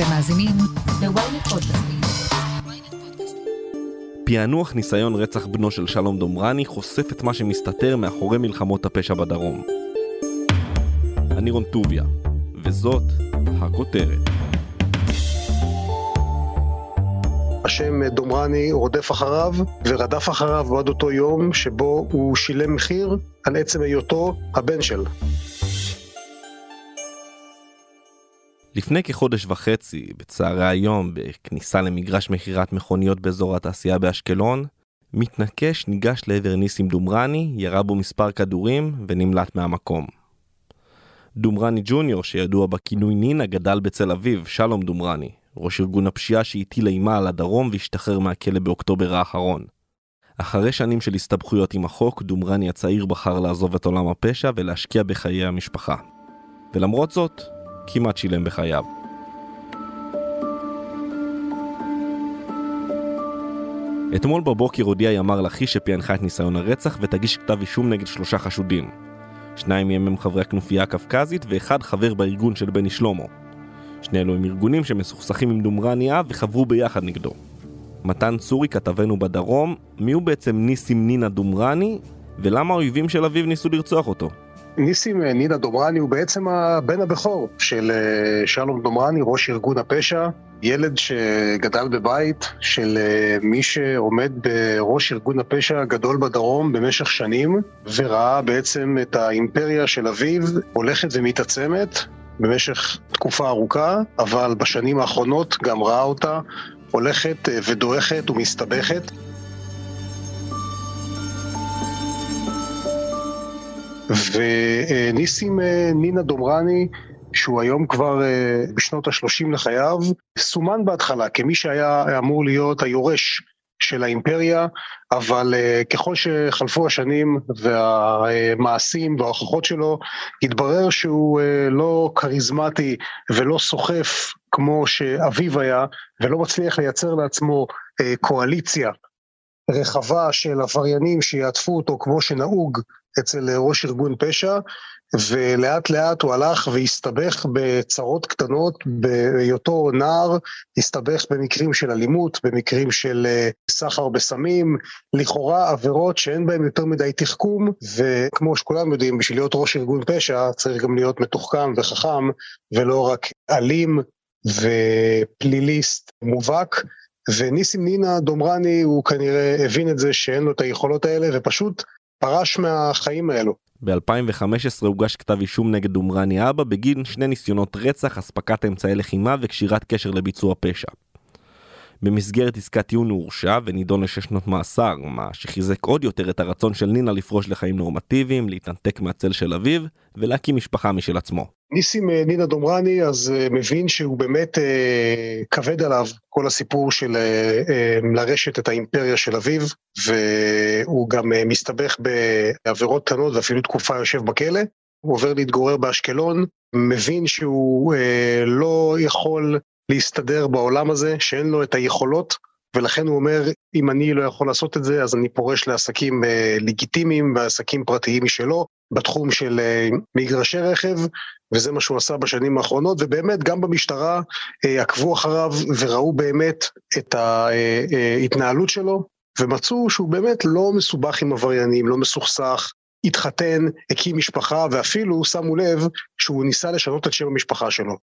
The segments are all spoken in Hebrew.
אתם מאזינים ל-ynet פודקאסטים. פענוח ניסיון רצח בנו של שלום דומרני חושף את מה שמסתתר מאחורי מלחמות הפשע בדרום. אני רון טוביה, וזאת הכותרת. השם דומרני רודף אחריו ורדף אחריו עד אותו יום שבו הוא שילם מחיר על עצם היותו הבן של. לפני כחודש וחצי, בצהרי היום, בכניסה למגרש מכירת מכוניות באזור התעשייה באשקלון, מתנקש ניגש לעבר ניסים דומרני, ירה בו מספר כדורים ונמלט מהמקום. דומרני ג'וניור, שידוע בכינוי נינה, גדל בצל אביב, שלום דומרני, ראש ארגון הפשיעה שהטיל אימה על הדרום והשתחרר מהכלא באוקטובר האחרון. אחרי שנים של הסתבכויות עם החוק, דומרני הצעיר בחר לעזוב את עולם הפשע ולהשקיע בחיי המשפחה. ולמרות זאת, כמעט שילם בחייו. אתמול בבוקר הודיע ימ"ר לכי שפענחה את ניסיון הרצח ותגיש כתב אישום נגד שלושה חשודים. שניים מהם הם חברי הכנופיה הקווקזית ואחד חבר בארגון של בני שלמה. שני אלו הם ארגונים שמסוכסכים עם דומרני אב וחברו ביחד נגדו. מתן צורי כתבנו בדרום, מי הוא בעצם ניסים נינה דומרני ולמה האויבים של אביו ניסו לרצוח אותו? ניסים אה, נינה דומרני הוא בעצם הבן הבכור של אה, שלום דומרני, ראש ארגון הפשע, ילד שגדל בבית של אה, מי שעומד בראש ארגון הפשע הגדול בדרום במשך שנים, וראה בעצם את האימפריה של אביו הולכת ומתעצמת במשך תקופה ארוכה, אבל בשנים האחרונות גם ראה אותה הולכת ודועכת ומסתבכת. וניסים אה, נינה דומרני, שהוא היום כבר אה, בשנות ה-30 לחייו, סומן בהתחלה כמי שהיה אמור להיות היורש של האימפריה, אבל uh, ככל שחלפו השנים והמעשים וההוכחות שלו, התברר שהוא לא כריזמטי ולא סוחף כמו שאביו היה, ולא מצליח לייצר לעצמו קואליציה רחבה של עבריינים שיעטפו אותו כמו שנהוג אצל ראש ארגון פשע, ולאט לאט הוא הלך והסתבך בצרות קטנות בהיותו נער, הסתבך במקרים של אלימות, במקרים של אה, סחר בסמים, לכאורה עבירות שאין בהן יותר מדי תחכום, וכמו שכולם יודעים, בשביל להיות ראש ארגון פשע צריך גם להיות מתוחכם וחכם, ולא רק אלים ופליליסט מובהק. וניסים נינה דומרני הוא כנראה הבין את זה שאין לו את היכולות האלה ופשוט פרש מהחיים האלו. ב-2015 הוגש כתב אישום נגד דומרני אבא בגין שני ניסיונות רצח, אספקת אמצעי לחימה וקשירת קשר לביצוע פשע. במסגרת עסקת טיעון הוא הורשע ונידון לשש שנות מאסר, מה שחיזק עוד יותר את הרצון של נינה לפרוש לחיים נורמטיביים, להתנתק מהצל של אביו ולהקים משפחה משל עצמו. ניסים אה, נינה דומרני אז אה, מבין שהוא באמת אה, כבד עליו כל הסיפור של לרשת את האימפריה של אביו, והוא גם מסתבך בעבירות קטנות ואפילו תקופה יושב בכלא. הוא עובר להתגורר באשקלון, מבין שהוא לא יכול להסתדר בעולם הזה, שאין לו את היכולות, ולכן הוא אומר, אם אני לא יכול לעשות את זה, אז אני פורש לעסקים אה, לגיטימיים ועסקים פרטיים משלו, בתחום של אה, מגרשי רכב, וזה מה שהוא עשה בשנים האחרונות, ובאמת גם במשטרה אה, עקבו אחריו וראו באמת את ההתנהלות שלו, ומצאו שהוא באמת לא מסובך עם עבריינים, לא מסוכסך, התחתן, הקים משפחה, ואפילו שמו לב שהוא ניסה לשנות את שם המשפחה שלו.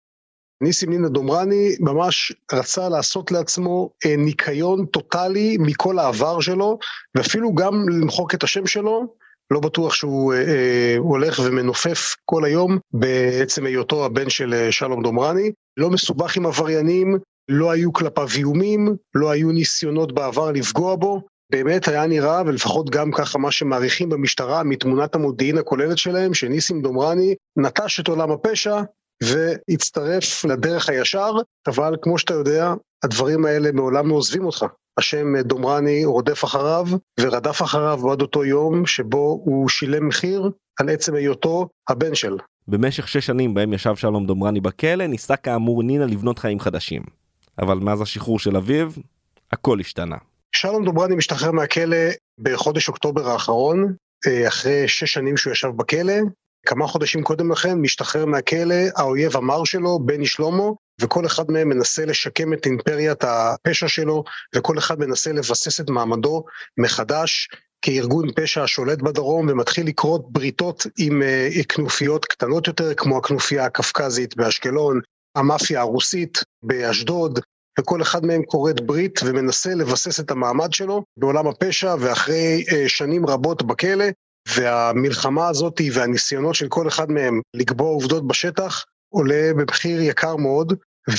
ניסים נינה דומרני ממש רצה לעשות לעצמו אה, ניקיון טוטאלי מכל העבר שלו, ואפילו גם למחוק את השם שלו. לא בטוח שהוא אה, אה, הולך ומנופף כל היום בעצם היותו הבן של אה, שלום דומרני. לא מסובך עם עבריינים, לא היו כלפיו איומים, לא היו ניסיונות בעבר לפגוע בו. באמת היה נראה, ולפחות גם ככה מה שמעריכים במשטרה מתמונת המודיעין הכוללת שלהם, שניסים דומרני נטש את עולם הפשע והצטרף לדרך הישר, אבל כמו שאתה יודע, הדברים האלה מעולם לא עוזבים אותך. השם דומרני רודף אחריו ורדף אחריו עד אותו יום שבו הוא שילם מחיר על עצם היותו הבן של. במשך שש שנים בהם ישב שלום דומרני בכלא, ניסה כאמור נינה לבנות חיים חדשים. אבל מאז השחרור של אביו, הכל השתנה. שלום דומרני משתחרר מהכלא בחודש אוקטובר האחרון, אה, אחרי שש שנים שהוא ישב בכלא, כמה חודשים קודם לכן משתחרר מהכלא האויב המר שלו, בני שלמה, וכל אחד מהם מנסה לשקם את אימפריית הפשע שלו, וכל אחד מנסה לבסס את מעמדו מחדש. כארגון פשע השולט בדרום ומתחיל לקרות בריתות עם uh, כנופיות קטנות יותר, כמו הכנופיה הקפקזית באשקלון, המאפיה הרוסית באשדוד, וכל אחד מהם כורת ברית ומנסה לבסס את המעמד שלו בעולם הפשע, ואחרי uh, שנים רבות בכלא, והמלחמה הזאת והניסיונות של כל אחד מהם לקבוע עובדות בשטח, עולה במחיר יקר מאוד,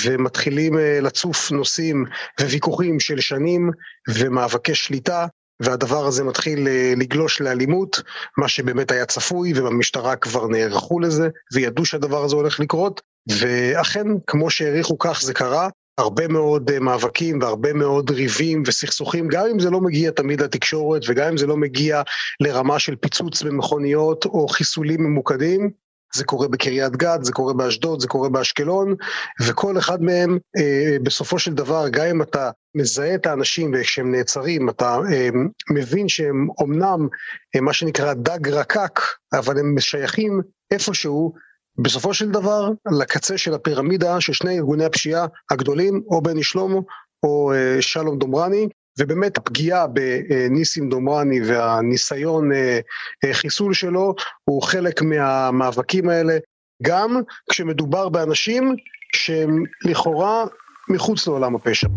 ומתחילים uh, לצוף נושאים וויכוחים של שנים ומאבקי שליטה, והדבר הזה מתחיל אה, לגלוש לאלימות, מה שבאמת היה צפוי, ובמשטרה כבר נערכו לזה, וידעו שהדבר הזה הולך לקרות, ואכן, כמו שהעריכו כך זה קרה, הרבה מאוד אה, מאבקים והרבה מאוד ריבים וסכסוכים, גם אם זה לא מגיע תמיד לתקשורת וגם אם זה לא מגיע לרמה של פיצוץ במכוניות או חיסולים ממוקדים, זה קורה בקריית גת, זה קורה באשדוד, זה קורה באשקלון, וכל אחד מהם אה, בסופו של דבר, גם אם אתה מזהה את האנשים וכשהם נעצרים, אתה אה, מבין שהם אומנם אה, מה שנקרא דג רקק, אבל הם משייכים איפשהו, בסופו של דבר, לקצה של הפירמידה של שני ארגוני הפשיעה הגדולים, או בני שלמה או אה, שלום דומרני, ובאמת הפגיעה בניסים דומרני והניסיון אה, אה, חיסול שלו הוא חלק מהמאבקים האלה, גם כשמדובר באנשים שהם לכאורה מחוץ לעולם הפשע.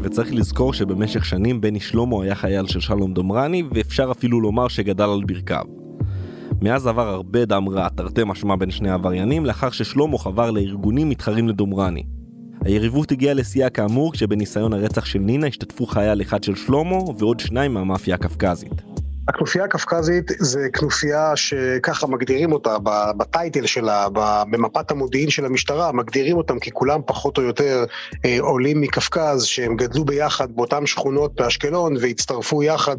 וצריך לזכור שבמשך שנים בני שלמה היה חייל של שלום דומרני, ואפשר אפילו לומר שגדל על ברכיו. מאז עבר הרבה דם רע, תרתי משמע בין שני העבריינים, לאחר ששלמה חבר לארגונים מתחרים לדומרני. היריבות הגיעה לשיאה כאמור כשבניסיון הרצח של נינה השתתפו חייל אחד של שלמה ועוד שניים מהמאפיה הקפקזית. הכנופיה הקפקזית זה כנופיה שככה מגדירים אותה בטייטל שלה, במפת המודיעין של המשטרה, מגדירים אותם כי כולם פחות או יותר אה, עולים מקפקז, שהם גדלו ביחד באותן שכונות באשקלון והצטרפו יחד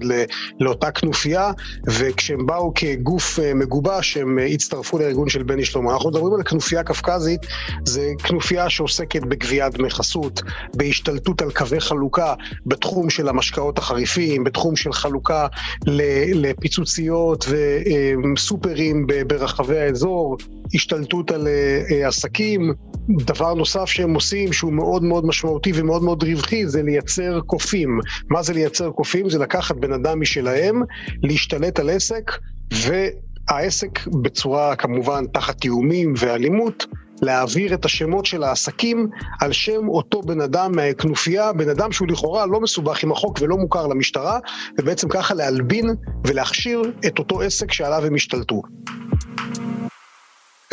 לאותה כנופיה, וכשהם באו כגוף אה, מגובש הם אה, הצטרפו לארגון של בני שלמה. אנחנו מדברים על הכנופיה הקפקזית, זה כנופיה שעוסקת בגביית דמי חסות, בהשתלטות על קווי חלוקה בתחום של המשקאות החריפים, בתחום של חלוקה ל... לפיצוציות וסופרים ברחבי האזור, השתלטות על אה, עסקים. דבר נוסף שהם עושים שהוא מאוד מאוד משמעותי ומאוד מאוד רווחי זה לייצר קופים. מה זה לייצר קופים? זה לקחת בן אדם משלהם, להשתלט על עסק, והעסק בצורה כמובן תחת איומים ואלימות, להעביר את השמות של העסקים על שם אותו בן אדם מהכנופיה, בן אדם שהוא לכאורה לא מסובך עם החוק ולא מוכר למשטרה, ובעצם ככה להלבין ולהכשיר את אותו עסק שעליו הם השתלטו.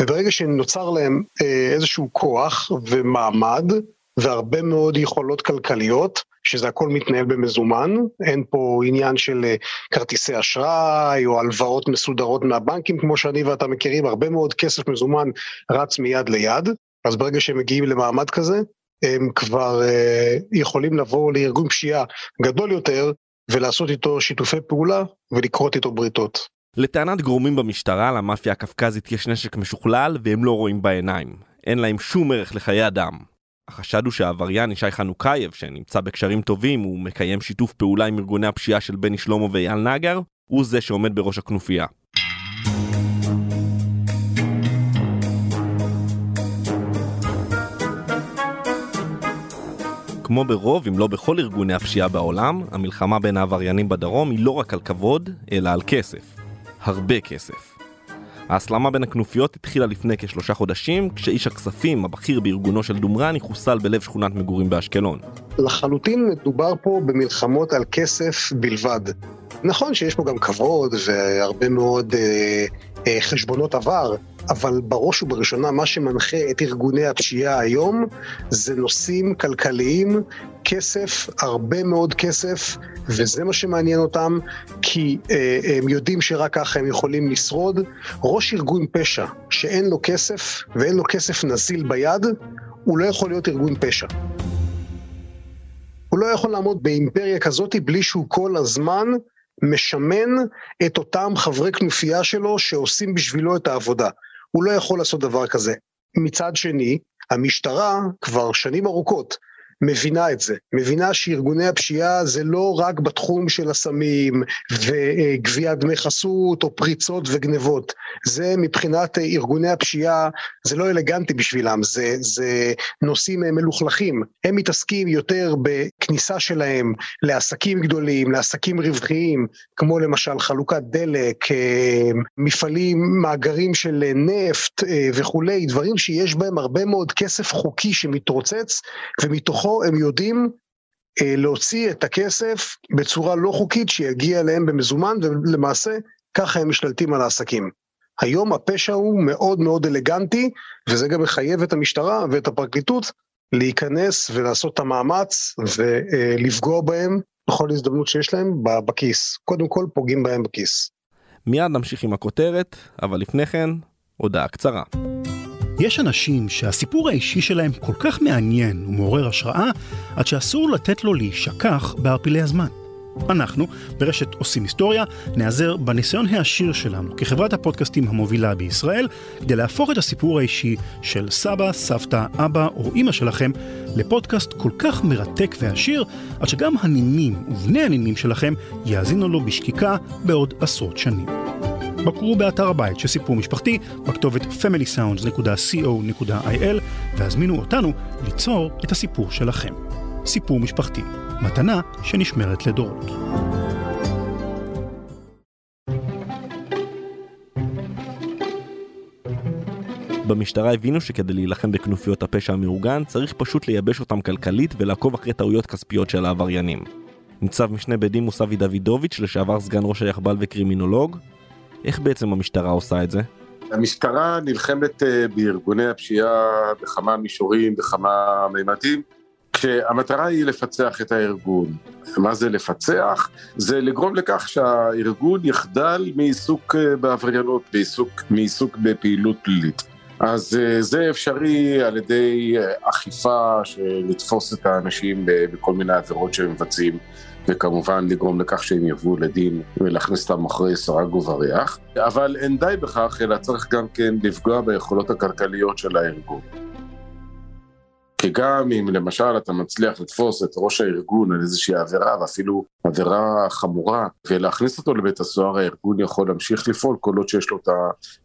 וברגע שנוצר להם אה, איזשהו כוח ומעמד והרבה מאוד יכולות כלכליות, שזה הכל מתנהל במזומן, אין פה עניין של אה, כרטיסי אשראי או הלוואות מסודרות מהבנקים, כמו שאני ואתה מכירים, הרבה מאוד כסף מזומן רץ מיד ליד, אז ברגע שהם מגיעים למעמד כזה, הם כבר uh, יכולים לבוא לארגון פשיעה גדול יותר ולעשות איתו שיתופי פעולה ולכרות איתו בריתות. לטענת גורמים במשטרה, למאפיה הקפקזית יש נשק משוכלל והם לא רואים בעיניים. אין להם שום ערך לחיי אדם. החשד הוא שהעבריין ישי חנוכייב, שנמצא בקשרים טובים, הוא מקיים שיתוף פעולה עם ארגוני הפשיעה של בני שלמה ואייל נגר, הוא זה שעומד בראש הכנופיה. כמו ברוב, אם לא בכל ארגוני הפשיעה בעולם, המלחמה בין העבריינים בדרום היא לא רק על כבוד, אלא על כסף. הרבה כסף. ההסלמה בין הכנופיות התחילה לפני כשלושה חודשים, כשאיש הכספים, הבכיר בארגונו של דומרני, חוסל בלב שכונת מגורים באשקלון. לחלוטין מדובר פה במלחמות על כסף בלבד. נכון שיש פה גם כבוד והרבה מאוד אה, אה, חשבונות עבר, אבל בראש ובראשונה מה שמנחה את ארגוני הפשיעה היום זה נושאים כלכליים, כסף, הרבה מאוד כסף, וזה מה שמעניין אותם, כי אה, הם יודעים שרק ככה הם יכולים לשרוד. ראש ארגון פשע שאין לו כסף ואין לו כסף נזיל ביד, הוא לא יכול להיות ארגון פשע. הוא לא יכול לעמוד באימפריה כזאת בלי שהוא כל הזמן משמן את אותם חברי כנופיה שלו שעושים בשבילו את העבודה. הוא לא יכול לעשות דבר כזה. מצד שני, המשטרה כבר שנים ארוכות מבינה את זה, מבינה שארגוני הפשיעה זה לא רק בתחום של הסמים וגביית דמי חסות או פריצות וגנבות, זה מבחינת ארגוני הפשיעה, זה לא אלגנטי בשבילם, זה, זה נושאים מלוכלכים, הם מתעסקים יותר בכניסה שלהם לעסקים גדולים, לעסקים רווחיים, כמו למשל חלוקת דלק, אה, מפעלים, מאגרים של נפט אה, וכולי, דברים שיש בהם הרבה מאוד כסף חוקי שמתרוצץ, ומתוכו הם יודעים אה, להוציא את הכסף בצורה לא חוקית שיגיע אליהם במזומן, ולמעשה ככה הם משתלטים על העסקים. היום הפשע הוא מאוד מאוד אלגנטי, וזה גם מחייב את המשטרה ואת הפרקליטות להיכנס ולעשות את המאמץ ולפגוע בהם בכל הזדמנות שיש להם בכיס. קודם כל פוגעים בהם בכיס. מיד נמשיך עם הכותרת, אבל לפני כן, הודעה קצרה. יש אנשים שהסיפור האישי שלהם כל כך מעניין ומעורר השראה, עד שאסור לתת לו להישכח בערפילי הזמן. אנחנו, ברשת עושים היסטוריה, נעזר בניסיון העשיר שלנו כחברת הפודקאסטים המובילה בישראל, כדי להפוך את הסיפור האישי של סבא, סבתא, אבא או אימא שלכם לפודקאסט כל כך מרתק ועשיר, עד שגם הנינים ובני הנינים שלכם יאזינו לו בשקיקה בעוד עשרות שנים. בקרו באתר הבית של סיפור משפחתי בכתובת familysounds.co.il והזמינו אותנו ליצור את הסיפור שלכם. סיפור משפחתי, מתנה שנשמרת לדורות. במשטרה הבינו שכדי להילחם בכנופיות הפשע המאורגן צריך פשוט לייבש אותם כלכלית ולעקוב אחרי טעויות כספיות של העבריינים. ניצב משנה בדימוס אבי דוידוביץ', לשעבר סגן ראש היחב"ל וקרימינולוג, איך בעצם המשטרה עושה את זה? המשטרה נלחמת אה, בארגוני הפשיעה בכמה מישורים, בכמה מימדים, כשהמטרה היא לפצח את הארגון. מה זה לפצח? זה לגרום לכך שהארגון יחדל מעיסוק אה, בעבריינות, מעיסוק, בפעילות פלילית. אז אה, זה אפשרי על ידי אכיפה, לתפוס את האנשים בכל מיני עבירות שהם מבצעים. וכמובן לגרום לכך שהם יבואו לדין ולהכניס אותם אחרי סורג ובריח, אבל אין די בכך, אלא צריך גם כן לפגוע ביכולות הכלכליות של הארגון. כי גם אם למשל אתה מצליח לתפוס את ראש הארגון על איזושהי עבירה, ואפילו עבירה חמורה, ולהכניס אותו לבית הסוהר, הארגון יכול להמשיך לפעול כל עוד שיש לו את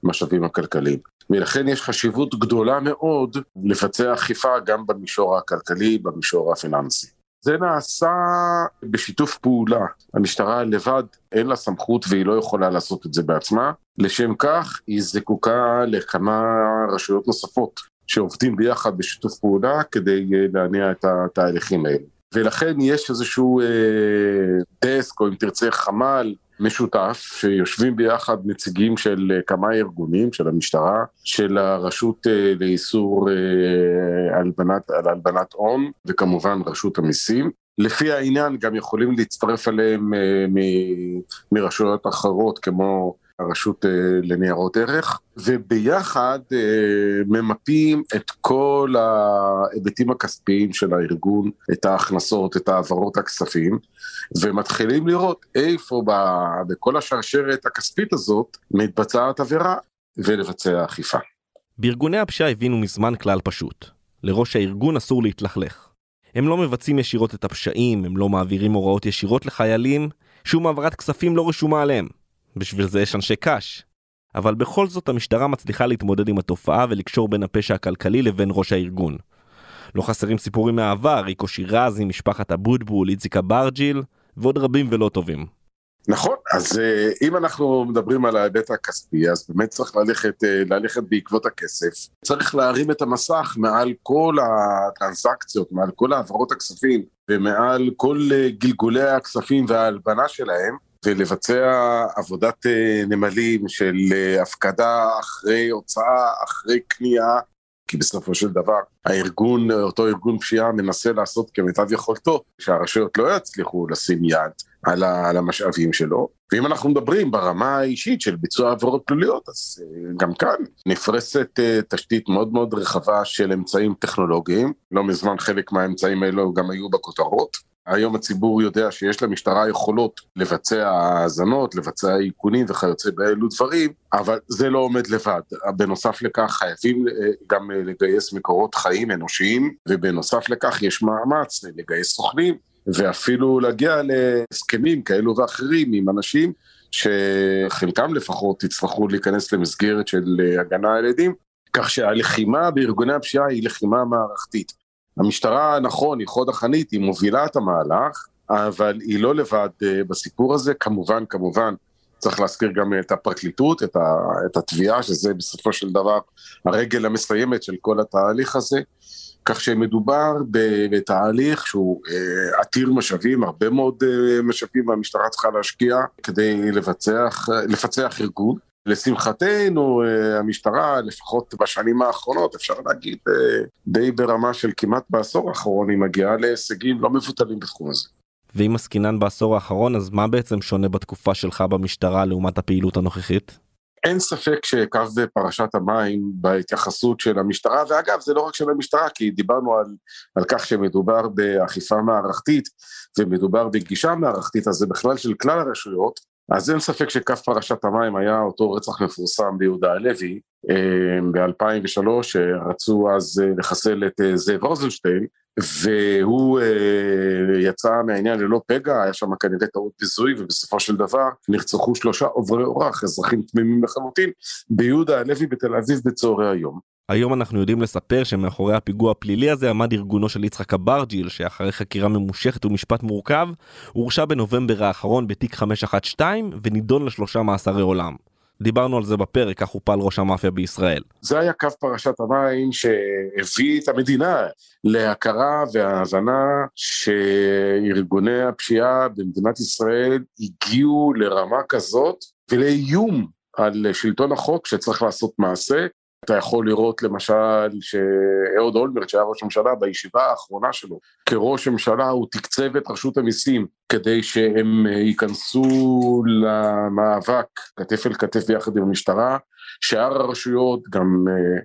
המשאבים הכלכליים. ולכן יש חשיבות גדולה מאוד לבצע אכיפה גם במישור הכלכלי, במישור הפיננסי. זה נעשה בשיתוף פעולה. המשטרה לבד אין לה סמכות והיא לא יכולה לעשות את זה בעצמה. לשם כך היא זקוקה לכמה רשויות נוספות שעובדים ביחד בשיתוף פעולה כדי אה, להניע את התהליכים האלה. ולכן יש איזשהו אה, דסק או אם תרצה חמ"ל משותף שיושבים ביחד נציגים של אה, כמה ארגונים, של המשטרה, של הרשות אה, לאיסור אה, הלבנת, על הלבנת הון וכמובן רשות המיסים. לפי העניין גם יכולים להצטרף אליהם מרשויות אחרות כמו הרשות לניירות ערך, וביחד ממפים את כל ההיבטים הכספיים של הארגון, את ההכנסות, את העברות הכספים, ומתחילים לראות איפה בכל השרשרת הכספית הזאת מתבצעת עבירה ולבצע אכיפה. בארגוני הפשיעה הבינו מזמן כלל פשוט. לראש הארגון אסור להתלכלך. הם לא מבצעים ישירות את הפשעים, הם לא מעבירים הוראות ישירות לחיילים, שום העברת כספים לא רשומה עליהם. בשביל זה יש אנשי קש. אבל בכל זאת המשטרה מצליחה להתמודד עם התופעה ולקשור בין הפשע הכלכלי לבין ראש הארגון. לא חסרים סיפורים מהעבר, ריקו שירזי, משפחת אבוטבול, איציק אברג'יל, ועוד רבים ולא טובים. נכון, אז אה, אם אנחנו מדברים על ההיבט הכספי, אז באמת צריך ללכת, אה, ללכת בעקבות הכסף. צריך להרים את המסך מעל כל הטרנסקציות, מעל כל העברות הכספים, ומעל כל אה, גלגולי הכספים וההלבנה שלהם, ולבצע עבודת נמלים של הפקדה אחרי הוצאה, אחרי קנייה, כי בסופו של דבר הארגון, אותו ארגון פשיעה מנסה לעשות כמיטב יכולתו, שהרשויות לא יצליחו לשים יד על, המשאבים שלו. ואם אנחנו מדברים ברמה האישית של ביצוע עבירות פליליות, אז אה, גם כאן נפרסת אה, תשתית מאוד מאוד רחבה של אמצעים טכנולוגיים. לא מזמן חלק מהאמצעים האלו גם היו בכותרות. היום הציבור יודע שיש למשטרה יכולות לבצע האזנות, לבצע איכונים וכיוצא באלו דברים, אבל זה לא עומד לבד. בנוסף לכך חייבים אה, גם לגייס מקורות חיים אנושיים, ובנוסף לכך יש מאמץ לגייס סוכנים, ואפילו להגיע להסכמים כאלו ואחרים עם אנשים שחלקם לפחות יצטרכו להיכנס למסגרת של הגנה על עדים, כך שהלחימה בארגוני הפשיעה היא לחימה מערכתית. המשטרה, נכון, היא חוד החנית, היא מובילה את המהלך, אבל היא לא לבד אה, בסיפור הזה, כמובן, כמובן, צריך להזכיר גם את הפרקליטות, את, ה, את התביעה, שזה בסופו של דבר הרגל המסיימת של כל התהליך הזה, כך שמדובר בתהליך שהוא אה, עתיר משאבים, הרבה מאוד אה, משאבים והמשטרה צריכה להשקיע כדי לבצח, לפצח ארגון. לשמחתנו, אה, המשטרה, לפחות בשנים האחרונות, אפשר להגיד אה, די ברמה של כמעט בעשור האחרון, היא מגיעה להישגים לא מבוטלים בתחום הזה. ואם עסקינן בעשור האחרון, אז מה בעצם שונה בתקופה שלך במשטרה לעומת הפעילות הנוכחית? אין ספק שקו פרשת המים בהתייחסות של המשטרה, ואגב, זה לא רק של המשטרה, כי דיברנו על, על כך שמדובר באכיפה מערכתית ומדובר בגישה מערכתית, אז זה בכלל של כלל הרשויות, אז אין ספק שכף פרשת המים היה אותו רצח מפורסם ביהודה הלוי אה, ב-2003, רצו אז אה, לחסל את אה, זאב רוזנשטיין, והוא יצא מהעניין ללא פגע, היה שם כנראה טעות ביזוי, ובסופו של דבר נרצחו שלושה עוברי אורח, אזרחים תמימים לחלוטין, ביהודה הלוי בתל אביב בצהרי היום. היום אנחנו יודעים לספר שמאחורי הפיגוע הפלילי הזה עמד ארגונו של יצחק אברג'יל שאחרי חקירה ממושכת ומשפט מורכב הורשע בנובמבר האחרון בתיק 512 ונידון לשלושה מאסרי עולם. דיברנו על זה בפרק, כך הופל ראש המאפיה בישראל. זה היה קו פרשת המים שהביא את המדינה להכרה וההבנה שארגוני הפשיעה במדינת ישראל הגיעו לרמה כזאת ולאיום על שלטון החוק שצריך לעשות מעשה אתה יכול לראות למשל שאהוד אולמרט שהיה ראש הממשלה בישיבה האחרונה שלו כראש ממשלה הוא תקצב את רשות המיסים כדי שהם ייכנסו למאבק כתף אל כתף ביחד עם המשטרה שאר הרשויות גם אה,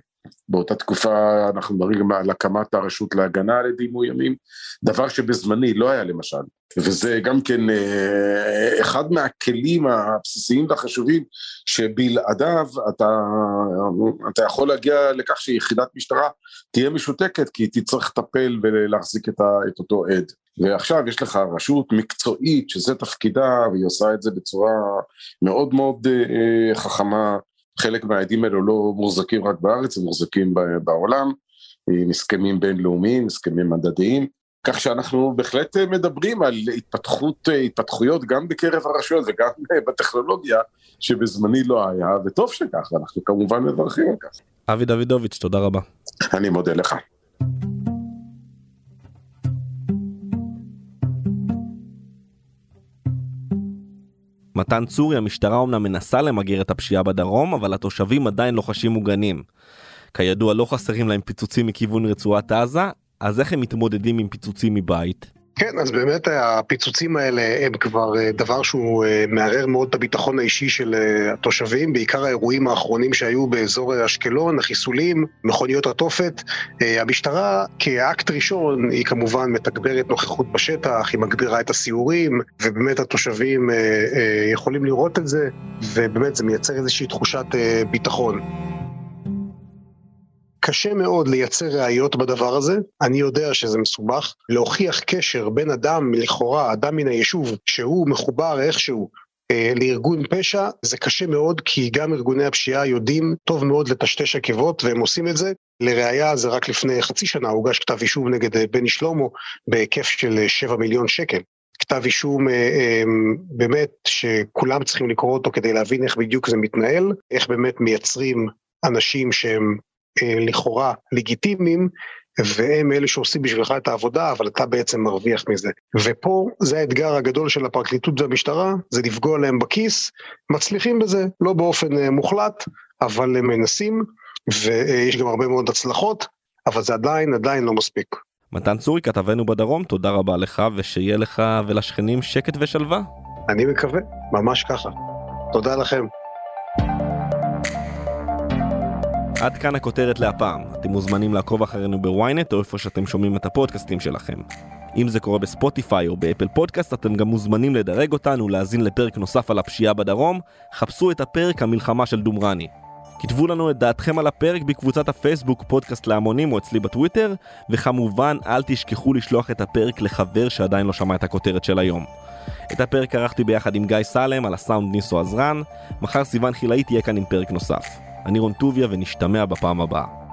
באותה תקופה אנחנו מדברים על הקמת הרשות להגנה על עדים מאוימים, דבר שבזמני לא היה למשל, וזה גם כן אה, אחד מהכלים הבסיסיים והחשובים שבלעדיו אתה, אתה יכול להגיע לכך שיחידת משטרה תהיה משותקת כי היא תצטרך לטפל ולהחזיק את, ה, את אותו עד. ועכשיו יש לך רשות מקצועית שזה תפקידה והיא עושה את זה בצורה מאוד מאוד אה, חכמה חלק מהעדים האלו לא מוחזקים רק בארץ, הם מוחזקים בעולם, עם הסכמים בינלאומיים, הסכמים מדדיים, כך שאנחנו בהחלט מדברים על התפתחות, התפתחויות גם בקרב הרשויות וגם בטכנולוגיה, שבזמני לא היה, וטוב שכך, ואנחנו כמובן מברכים על כך. אבי דוידוביץ', תודה רבה. אני מודה לך. מתן צורי, המשטרה אומנם מנסה למגר את הפשיעה בדרום, אבל התושבים עדיין לא חשים מוגנים. כידוע לא חסרים להם פיצוצים מכיוון רצועת עזה, אז איך הם מתמודדים עם פיצוצים מבית? כן, אז באמת הפיצוצים האלה הם כבר אה, דבר שהוא אה, מערער מאוד את הביטחון האישי של אה, התושבים, בעיקר האירועים האחרונים שהיו באזור אשקלון, החיסולים, מכוניות התופת. המשטרה כאקט ראשון היא כמובן מתגברת נוכחות בשטח, היא מגבירה את הסיורים, ובאמת התושבים יכולים לראות את זה, ובאמת זה מייצר איזושהי תחושת ביטחון. קשה מאוד לייצר ראיות בדבר הזה, אני יודע שזה מסובך. להוכיח קשר בין אדם, לכאורה, אדם מן היישוב, שהוא מחובר איכשהו אה, לארגון פשע, זה קשה מאוד, כי גם ארגוני הפשיעה יודעים טוב מאוד לטשטש עקבות, והם עושים את זה. לראיה, זה רק לפני חצי שנה הוגש כתב אישום נגד אה, בני שלמה בהיקף של 7 אה, מיליון שקל. כתב אישום באמת שכולם צריכים לקרוא אותו כדי להבין איך בדיוק זה מתנהל, איך באמת מייצרים אנשים שהם לכאורה לגיטימיים, והם אלה שעושים בשבילך את העבודה, אבל אתה בעצם מרוויח מזה. ופה זה האתגר הגדול של הפרקליטות והמשטרה, זה לפגוע להם בכיס, מצליחים בזה, לא באופן אה, מוחלט, אבל הם מנסים, ויש גם הרבה מאוד הצלחות, אבל זה עדיין עדיין לא מספיק. מתן צורי, כתבנו בדרום, תודה רבה לך, ושיהיה לך ולשכנים שקט ושלווה. אני מקווה, ממש ככה. תודה לכם. עד כאן הכותרת להפעם. אתם מוזמנים לעקוב אחרינו בוויינט או איפה שאתם שומעים את הפודקאסטים שלכם. אם זה קורה בספוטיפיי או באפל פודקאסט, אתם גם מוזמנים לדרג אותנו, להאזין לפרק נוסף על הפשיעה בדרום. חפשו את הפרק המלחמה של דומרני. כתבו לנו את דעתכם על הפרק בקבוצת הפייסבוק פודקאסט להמונים או אצלי בטוויטר, וכמובן אל תשכחו לשלוח את הפרק לחבר שעדיין לא שמע את הכותרת של היום. את הפרק ערכתי ביחד עם גיא סלם על הסאונד ניסו עזרן, מחר סיוון חילאי תהיה כאן עם פרק נוסף. אני רון טוביה ונשתמע בפעם הבאה.